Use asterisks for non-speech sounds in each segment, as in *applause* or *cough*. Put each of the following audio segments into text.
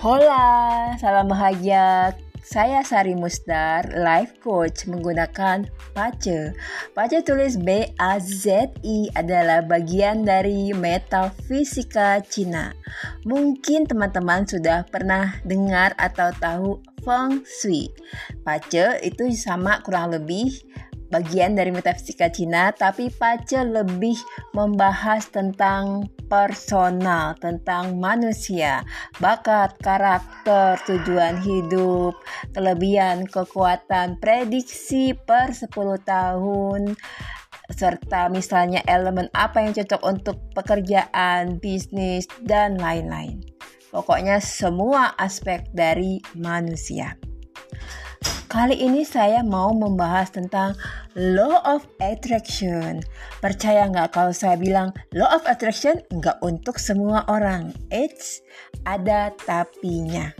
Hola, salam bahagia. Saya Sari Musdar, life coach menggunakan PACE. PACE tulis B A Z I adalah bagian dari metafisika Cina. Mungkin teman-teman sudah pernah dengar atau tahu Feng Shui. PACE itu sama kurang lebih bagian dari metafisika Cina, tapi Pace lebih membahas tentang personal, tentang manusia, bakat, karakter, tujuan hidup, kelebihan, kekuatan, prediksi per 10 tahun, serta misalnya elemen apa yang cocok untuk pekerjaan, bisnis, dan lain-lain. Pokoknya semua aspek dari manusia. Kali ini saya mau membahas tentang Law of Attraction. Percaya nggak kalau saya bilang Law of Attraction nggak untuk semua orang. It's ada tapinya.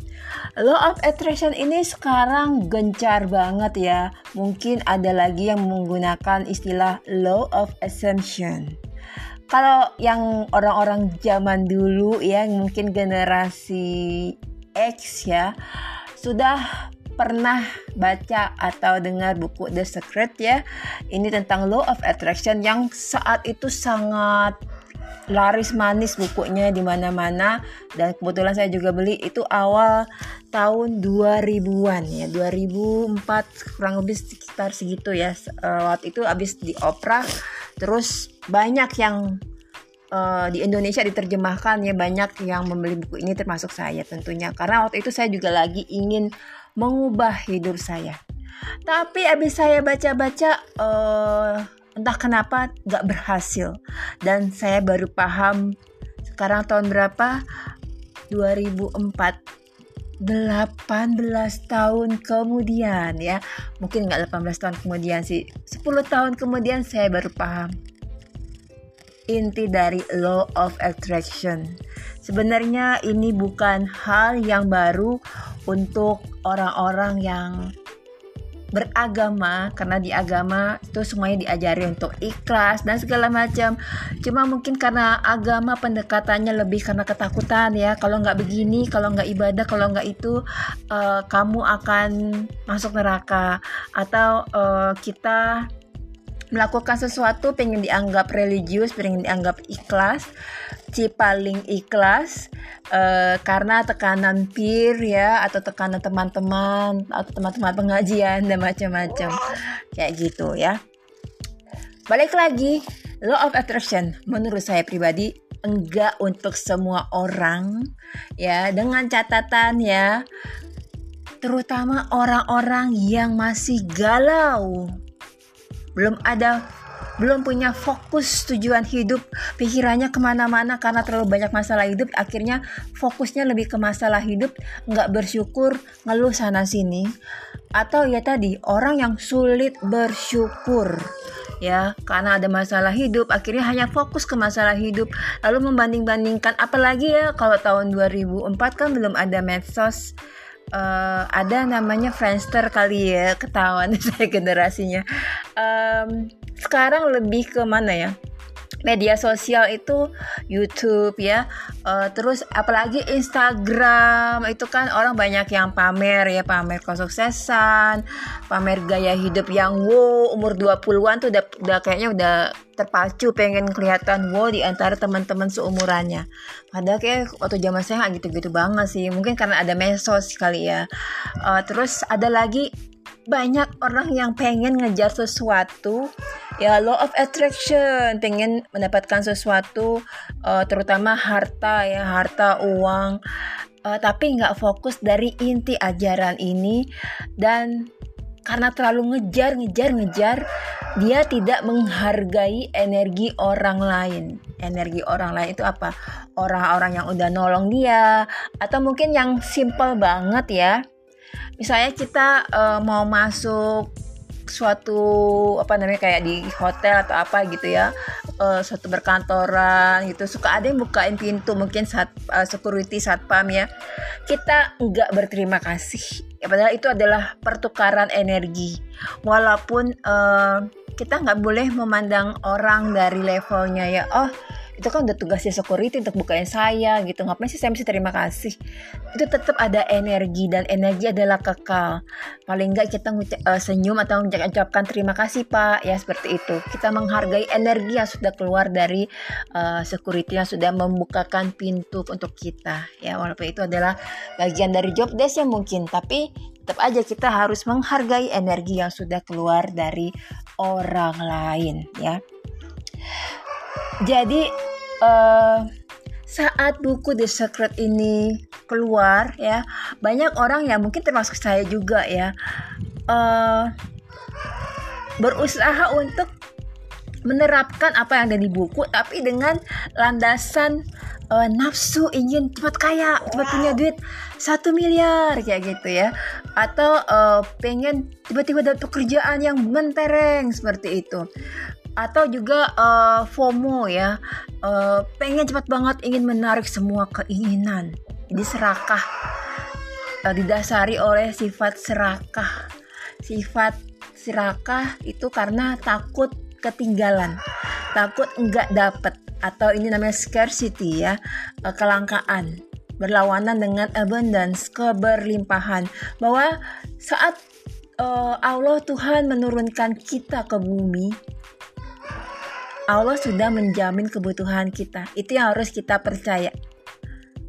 Law of Attraction ini sekarang gencar banget ya. Mungkin ada lagi yang menggunakan istilah Law of Assumption kalau yang orang-orang zaman dulu ya mungkin generasi X ya sudah pernah baca atau dengar buku The Secret ya. Ini tentang Law of Attraction yang saat itu sangat laris manis bukunya di mana-mana. Dan kebetulan saya juga beli itu awal tahun 2000-an ya. 2004 kurang lebih sekitar segitu ya. Uh, waktu itu habis dioprah terus banyak yang uh, di Indonesia diterjemahkan ya. Banyak yang membeli buku ini termasuk saya tentunya. Karena waktu itu saya juga lagi ingin mengubah hidup saya. Tapi abis saya baca-baca, uh, entah kenapa gak berhasil. Dan saya baru paham sekarang tahun berapa? 2004 18 tahun kemudian ya mungkin nggak 18 tahun kemudian sih 10 tahun kemudian saya baru paham inti dari law of attraction. Sebenarnya ini bukan hal yang baru untuk orang-orang yang beragama karena di agama itu semuanya diajari untuk ikhlas dan segala macam. Cuma mungkin karena agama pendekatannya lebih karena ketakutan ya. Kalau nggak begini kalau nggak ibadah kalau nggak itu uh, kamu akan masuk neraka. Atau uh, kita melakukan sesuatu pengen dianggap religius pengen dianggap ikhlas si paling ikhlas uh, karena tekanan peer ya atau tekanan teman-teman atau teman-teman pengajian dan macam-macam. Kayak gitu ya. Balik lagi law of attraction. Menurut saya pribadi enggak untuk semua orang ya. Dengan catatan ya terutama orang-orang yang masih galau belum ada belum punya fokus tujuan hidup pikirannya ke mana-mana karena terlalu banyak masalah hidup akhirnya fokusnya lebih ke masalah hidup nggak bersyukur ngeluh sana sini atau ya tadi orang yang sulit bersyukur ya karena ada masalah hidup akhirnya hanya fokus ke masalah hidup lalu membanding-bandingkan. Apalagi ya kalau tahun 2004 kan belum ada medsos uh, ada namanya Friendster kali ya ketahuan *laughs* saya generasinya. Um, sekarang lebih ke mana ya media sosial itu YouTube ya. Uh, terus apalagi Instagram itu kan orang banyak yang pamer ya pamer kesuksesan pamer gaya hidup yang wow umur 20-an tuh udah, udah kayaknya udah terpacu pengen kelihatan wow di antara teman-teman seumurannya. Padahal kayak waktu zaman saya nggak gitu-gitu banget sih. Mungkin karena ada mesos kali ya. Uh, terus ada lagi banyak orang yang pengen ngejar sesuatu. Ya law of attraction. Pengen mendapatkan sesuatu uh, terutama harta ya harta uang. Uh, tapi nggak fokus dari inti ajaran ini. Dan karena terlalu ngejar ngejar ngejar dia tidak menghargai energi orang lain. Energi orang lain itu apa? Orang-orang yang udah nolong dia atau mungkin yang simple banget ya misalnya kita uh, mau masuk suatu apa namanya kayak di hotel atau apa gitu ya uh, suatu berkantoran gitu suka ada yang bukain pintu mungkin saat uh, security satpam ya kita nggak berterima kasih. Ya padahal itu adalah pertukaran energi. Walaupun uh, kita nggak boleh memandang orang dari levelnya ya oh itu kan udah tugasnya security untuk bukain saya gitu. Ngapain sih saya mesti terima kasih? Itu tetap ada energi dan energi adalah kekal. Paling enggak kita uh, senyum atau mengucapkan terima kasih pak. Ya seperti itu. Kita menghargai energi yang sudah keluar dari uh, security yang sudah membukakan pintu untuk kita. Ya walaupun itu adalah bagian dari job desk ya mungkin tapi tetap aja kita harus menghargai energi yang sudah keluar dari orang lain ya. Jadi uh, saat buku The Secret ini keluar ya banyak orang ya mungkin termasuk saya juga ya uh, berusaha untuk menerapkan apa yang ada di buku tapi dengan landasan uh, nafsu ingin cepat kaya cepat punya duit satu miliar kayak gitu ya. Atau uh, pengen tiba-tiba dapat pekerjaan yang mentereng seperti itu atau juga uh, FOMO ya. Uh, pengen cepat banget ingin menarik semua keinginan. Jadi serakah. Uh, didasari oleh sifat serakah. Sifat serakah itu karena takut ketinggalan. Takut enggak dapet. Atau ini namanya scarcity ya. Uh, kelangkaan. Berlawanan dengan abundance keberlimpahan. Bahwa saat Allah Tuhan menurunkan kita ke bumi Allah sudah menjamin kebutuhan kita. Itu yang harus kita percaya.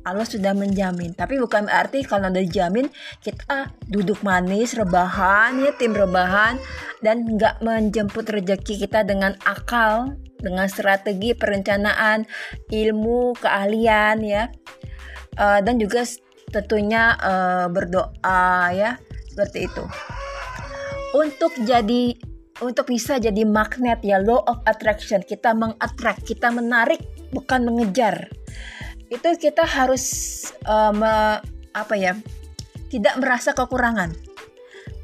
Allah sudah menjamin. Tapi bukan berarti kalau udah dijamin kita duduk manis, rebahan ya tim rebahan dan nggak menjemput rezeki kita dengan akal, dengan strategi perencanaan, ilmu, keahlian ya. Uh, dan juga tentunya uh, berdoa ya seperti itu. Untuk jadi untuk bisa jadi magnet ya law of attraction. Kita mengattract kita menarik bukan mengejar. Itu kita harus uh, me, apa ya tidak merasa kekurangan.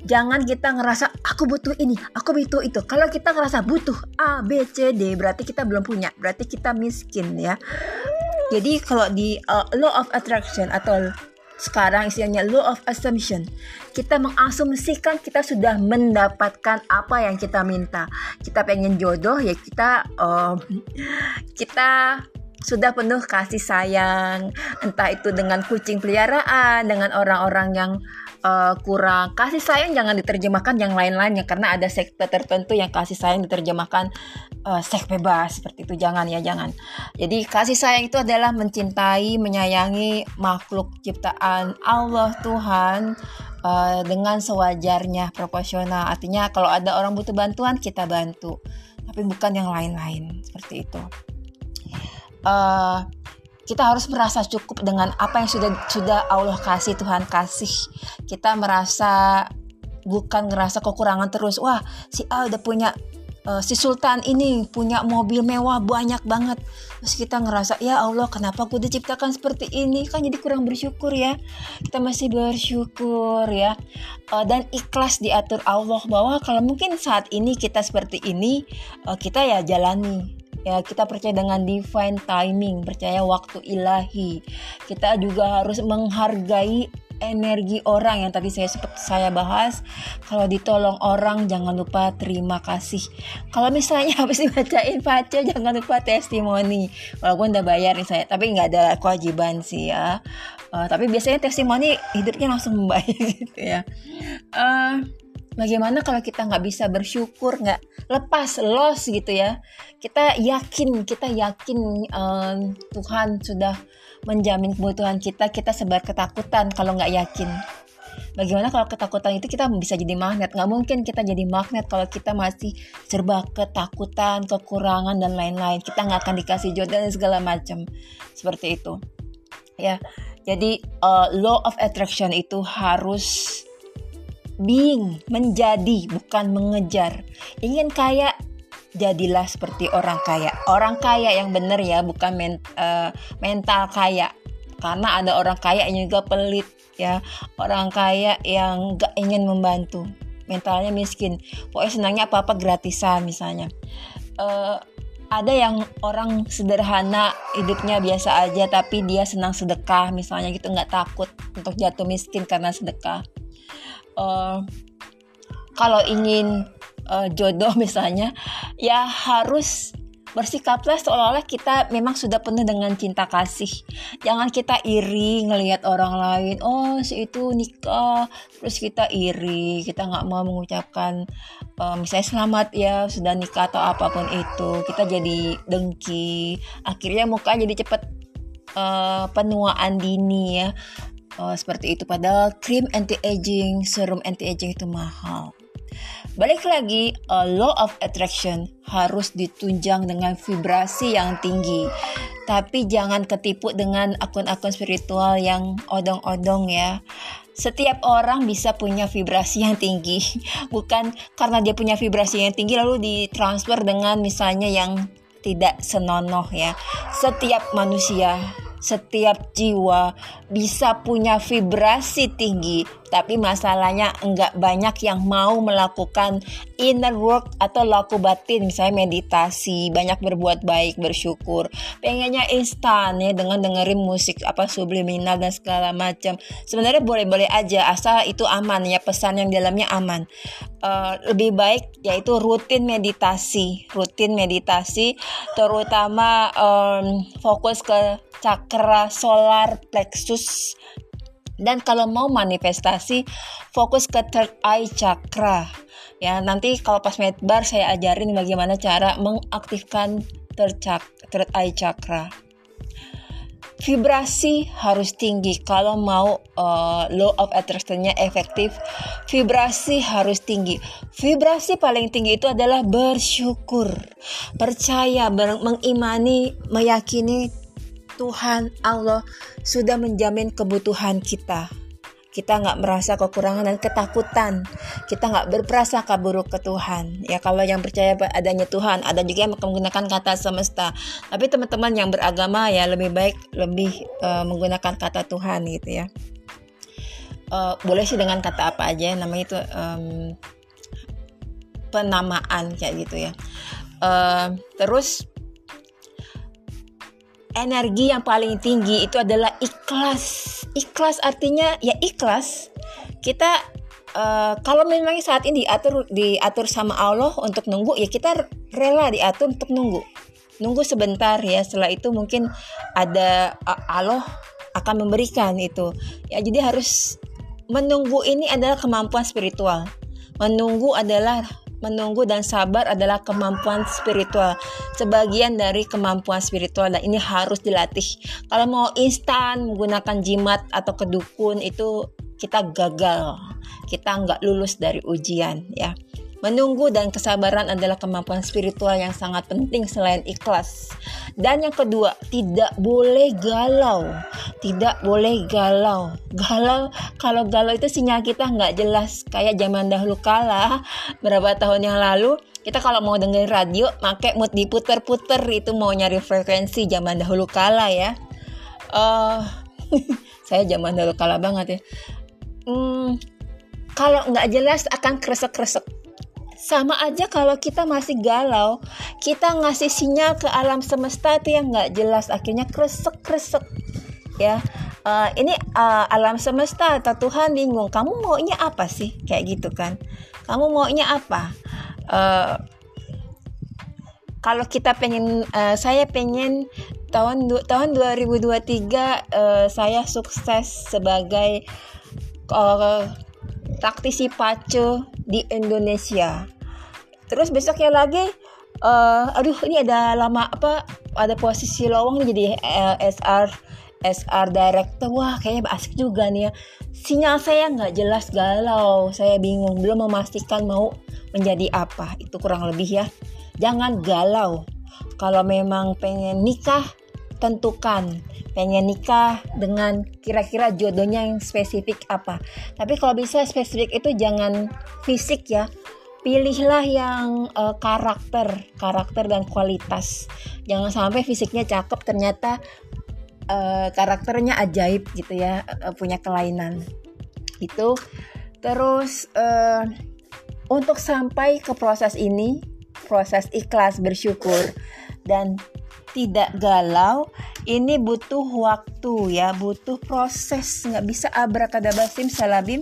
Jangan kita ngerasa aku butuh ini aku butuh itu. Kalau kita ngerasa butuh A B C D berarti kita belum punya. Berarti kita miskin ya. Jadi kalau di uh, law of attraction atau sekarang istilahnya law of assumption. Kita mengasumsikan kita sudah mendapatkan apa yang kita minta. Kita pengen jodoh ya kita um, kita sudah penuh kasih sayang, entah itu dengan kucing peliharaan, dengan orang-orang yang uh, kurang kasih sayang jangan diterjemahkan yang lain-lainnya karena ada sekte tertentu yang kasih sayang diterjemahkan uh, seks bebas seperti itu. Jangan ya jangan. Jadi kasih sayang itu adalah mencintai menyayangi makhluk ciptaan Allah Tuhan uh, dengan sewajarnya proporsional. Artinya kalau ada orang butuh bantuan kita bantu. Tapi bukan yang lain-lain. Seperti itu. Uh, kita harus merasa cukup dengan apa yang sudah sudah Allah kasih Tuhan kasih. Kita merasa bukan ngerasa kekurangan terus. Wah si A udah punya uh, si Sultan ini punya mobil mewah banyak banget. Terus kita ngerasa ya Allah kenapa aku diciptakan seperti ini? Kan jadi kurang bersyukur ya. Kita masih bersyukur ya. Uh, dan ikhlas diatur Allah bahwa kalau mungkin saat ini kita seperti ini uh, kita ya jalani. Ya kita percaya dengan divine timing percaya waktu ilahi. Kita juga harus menghargai energi orang yang tadi saya seperti saya bahas. Kalau ditolong orang jangan lupa terima kasih. Kalau misalnya *laughs* habis dibacain baca jangan lupa testimoni. Walaupun udah bayar nih saya tapi nggak ada kewajiban sih ya. Uh, tapi biasanya testimoni hidupnya langsung *laughs* membayar gitu ya. Uh, bagaimana kalau kita nggak bisa bersyukur nggak lepas los gitu ya? Kita yakin kita yakin um, Tuhan sudah menjamin kebutuhan kita kita sebar ketakutan kalau nggak yakin Bagaimana kalau ketakutan itu kita bisa jadi magnet? Nggak mungkin kita jadi magnet kalau kita masih serba ketakutan, kekurangan dan lain-lain. Kita nggak akan dikasih jodoh dan segala macam seperti itu. Ya, jadi uh, law of attraction itu harus being, menjadi, bukan mengejar. Ingin kaya, jadilah seperti orang kaya. Orang kaya yang benar ya, bukan men, uh, mental kaya. Karena ada orang kaya yang juga pelit ya, orang kaya yang gak ingin membantu, mentalnya miskin. Pokoknya senangnya apa-apa gratisan misalnya. Uh, ada yang orang sederhana hidupnya biasa aja tapi dia senang sedekah misalnya gitu nggak takut untuk jatuh miskin karena sedekah uh, kalau ingin uh, jodoh *laughs* misalnya ya harus bersikaplah seolah-olah kita memang sudah penuh dengan cinta kasih. Jangan kita iri ngelihat orang lain oh si itu nikah terus kita iri kita nggak mau mengucapkan uh, misalnya selamat ya sudah nikah atau apa pun itu. Kita jadi dengki akhirnya muka jadi cepet uh, penuaan dini ya. Uh, seperti itu. Padahal krim anti aging serum anti aging itu mahal Balik lagi, uh, law of attraction harus ditunjang dengan vibrasi yang tinggi. Tapi jangan ketipu dengan akun-akun spiritual yang odong-odong ya. Setiap orang bisa punya vibrasi yang tinggi. *laughs* Bukan karena dia punya vibrasi yang tinggi lalu ditransfer dengan misalnya yang tidak senonoh ya. Setiap manusia setiap jiwa bisa punya vibrasi tinggi, tapi masalahnya enggak banyak yang mau melakukan inner work atau laku batin, misalnya meditasi, banyak berbuat baik, bersyukur. Pengennya instan ya dengan dengerin musik apa subliminal dan segala macam. Sebenarnya boleh-boleh aja asal itu aman ya pesan yang dalamnya aman. Uh, lebih baik yaitu rutin meditasi, rutin meditasi, terutama um, fokus ke cakra solar plexus dan kalau mau manifestasi fokus ke third eye chakra. Ya nanti kalau pas medbar saya ajarin bagaimana cara mengaktifkan third, third eye chakra. Vibrasi harus tinggi. Kalau mau uh, law of attractionnya efektif vibrasi harus tinggi. Vibrasi paling tinggi itu adalah bersyukur percaya mengimani meyakini Tuhan Allah sudah menjamin kebutuhan kita. Kita nggak merasa kekurangan dan ketakutan. Kita nggak berprasangka buruk ke Tuhan. Ya kalau yang percaya adanya Tuhan, ada juga yang menggunakan kata semesta. Tapi teman-teman yang beragama ya lebih baik lebih uh, menggunakan kata Tuhan gitu ya. Uh, boleh sih dengan kata apa aja, namanya itu um, penamaan kayak gitu ya. Uh, terus energi yang paling tinggi itu adalah ikhlas. Ikhlas artinya ya ikhlas. Kita uh, kalau memang saat ini diatur diatur sama Allah untuk nunggu ya kita rela diatur untuk nunggu. Nunggu sebentar ya. Setelah itu mungkin ada uh, Allah akan memberikan itu. Ya jadi harus menunggu ini adalah kemampuan spiritual. Menunggu adalah menunggu dan sabar adalah kemampuan spiritual. Sebagian dari kemampuan spiritual dan ini harus dilatih. Kalau mau instan menggunakan jimat atau kedukun itu kita gagal. Kita nggak lulus dari ujian ya. Menunggu dan kesabaran adalah kemampuan spiritual yang sangat penting selain ikhlas. Dan yang kedua, tidak boleh galau. Tidak boleh galau. Galau, kalau galau itu sinyal kita nggak jelas. Kayak zaman dahulu kala, berapa tahun yang lalu, kita kalau mau dengerin radio, pakai mood diputer-puter itu mau nyari frekuensi zaman dahulu kala ya. Uh, *laughs* saya zaman dahulu kala banget ya. Hmm, kalau nggak jelas akan kresek-kresek sama aja kalau kita masih galau kita ngasih sinyal ke alam semesta itu yang nggak jelas akhirnya kresek kresek. Ya uh, ini uh, alam semesta atau Tuhan bingung kamu maunya apa sih? Kayak gitu kan. Kamu maunya apa? Uh, kalau kita pengen uh, saya pengen tahun tahun 2023 uh, saya sukses sebagai uh, taktisi pace di Indonesia. Terus besoknya lagi uh, aduh ini ada lama apa ada posisi lowong jadi eh, SR SR director. Wah kayaknya asik juga nih ya. Sinyal saya nggak jelas galau. Saya bingung belum memastikan mau menjadi apa. Itu kurang lebih ya. Jangan galau. Kalau memang pengen nikah tentukan. Pengen nikah dengan kira-kira jodohnya yang spesifik apa. Tapi kalau bisa spesifik itu jangan fisik ya. Pilihlah yang uh, karakter karakter dan kualitas. Jangan sampai fisiknya cakep ternyata uh, karakternya ajaib gitu ya uh, punya kelainan. Itu. Terus uh, untuk sampai ke proses ini proses ikhlas bersyukur dan tidak galau ini butuh waktu ya butuh proses. Nggak bisa abrakadabasim salabim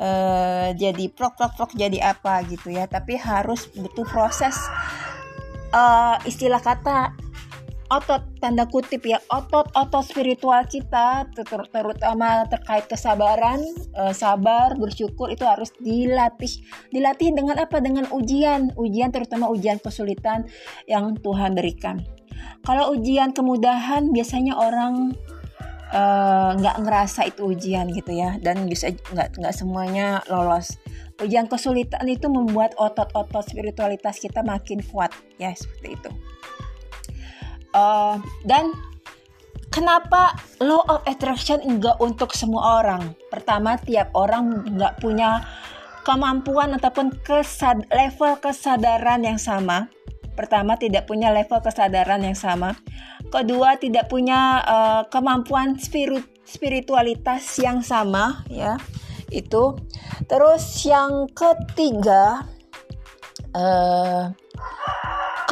uh, jadi prok prok prok jadi apa gitu ya. Tapi harus butuh proses uh, istilah kata otot tanda kutip ya otot-otot spiritual kita ter terutama terkait kesabaran uh, sabar bersyukur itu harus dilatih. Dilatih dengan apa? Dengan ujian. Ujian terutama ujian kesulitan yang Tuhan berikan kalau ujian kemudahan biasanya orang eh, nggak uh, ngerasa itu ujian gitu ya. Dan bisa nggak nggak semuanya lolos. Ujian kesulitan itu membuat otot-otot spiritualitas kita makin kuat. Ya seperti itu. Uh, dan kenapa law of attraction enggak untuk semua orang? Pertama tiap orang nggak punya kemampuan ataupun kesad level kesadaran yang sama pertama tidak punya level kesadaran yang sama. Kedua tidak punya uh, kemampuan spirit spiritualitas yang sama ya itu. Terus yang ketiga uh,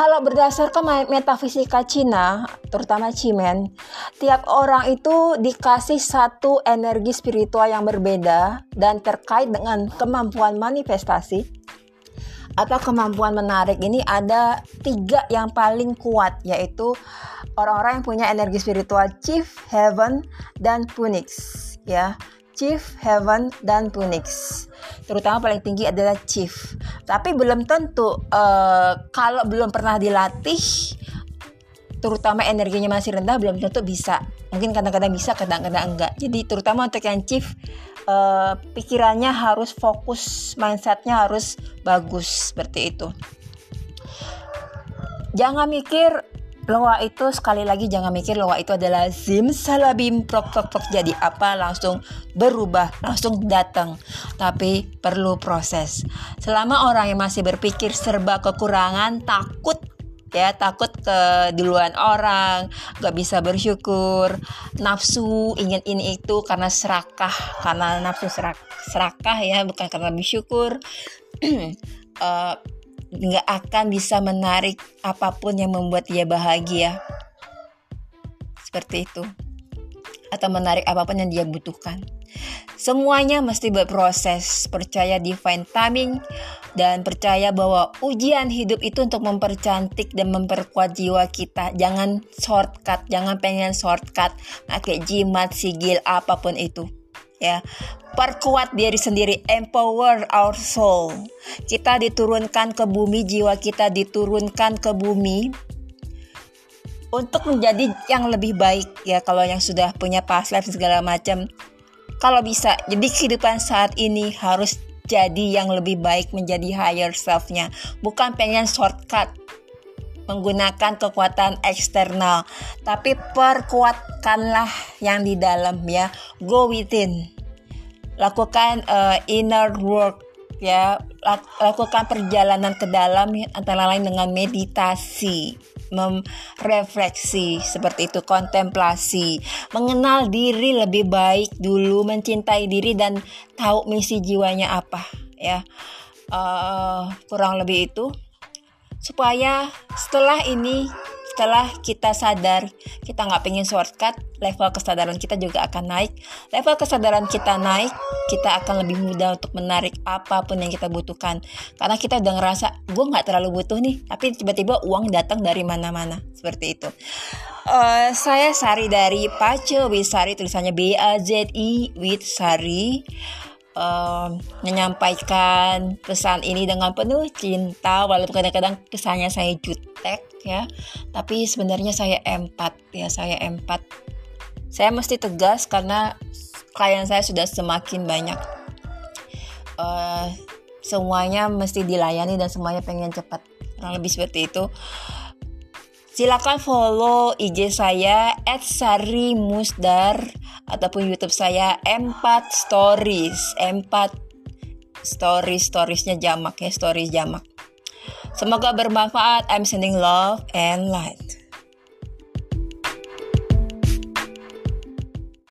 kalau berdasarkan metafisika Cina, terutama Cimen, tiap orang itu dikasih satu energi spiritual yang berbeda dan terkait dengan kemampuan manifestasi atau kemampuan menarik ini ada tiga yang paling kuat yaitu orang-orang yang punya energi spiritual Chief, Heaven, dan Phoenix ya. Chief, Heaven, dan Phoenix. Terutama paling tinggi adalah chief. Tapi belum tentu uh, kalau belum pernah dilatih terutama energinya masih rendah belum tentu bisa. Mungkin kadang-kadang bisa kadang-kadang enggak. Jadi terutama untuk yang chief uh, pikirannya harus fokus mindsetnya harus bagus seperti itu. Jangan mikir Loa itu sekali lagi jangan mikir loa itu adalah zim salabim. Prok prok prok jadi apa? Langsung berubah langsung datang. Tapi perlu proses. Selama orang yang masih berpikir serba kekurangan takut ya takut ke duluan orang gak bisa bersyukur. Nafsu ingin ini itu karena serakah karena nafsu serak, serakah ya bukan karena bersyukur. Uh, *clears throat* nggak akan bisa menarik apa pun yang membuat dia bahagia. Seperti itu atau menarik apa pun yang dia butuhkan. Semuanya mesti berproses. Percaya divine timing dan percaya bahwa ujian hidup itu untuk mempercantik dan memperkuat jiwa kita. Jangan shortcut jangan pengen shortcut pakai jimat sigil apa pun itu. Ya perkuat diri sendiri empower our soul. Kita diturunkan ke bumi jiwa kita diturunkan ke bumi untuk menjadi yang lebih baik ya kalau yang sudah punya past life segala macam kalau bisa jadi kehidupan saat ini harus jadi yang lebih baik menjadi higher selfnya bukan pengen shortcut menggunakan kekuatan eksternal, tapi perkuatkanlah yang di dalam ya. Go within. Lakukan uh, inner work ya, lakukan perjalanan ke dalam antara lain dengan meditasi, merefleksi seperti itu, kontemplasi, mengenal diri lebih baik dulu, mencintai diri dan tahu misi jiwanya apa ya. Uh, kurang lebih itu supaya setelah ini setelah kita sadar kita nggak pengen shortcut level kesadaran kita juga akan naik. Level kesadaran kita naik kita akan lebih mudah untuk menarik apa pun yang kita butuhkan. Karena kita udah ngerasa gue nggak terlalu butuh nih tapi tiba-tiba uang datang dari mana-mana. Seperti itu. Uh, saya Sari dari Pace Wisari tulisannya B A Z I with Sari uh, menyampaikan pesan ini dengan penuh cinta walaupun kadang-kadang kesannya saya jutek ya. Tapi sebenarnya saya empat ya saya empat. Saya mesti tegas karena klien saya sudah semakin banyak. Uh, semuanya mesti dilayani dan semuanya pengen cepat. Kurang lebih seperti itu. Silakan follow IG saya @sarimusdar ataupun YouTube saya M4 Stories. M4 Stories storiesnya jamak ya, stories jamak. Semoga bermanfaat. I'm sending love and light.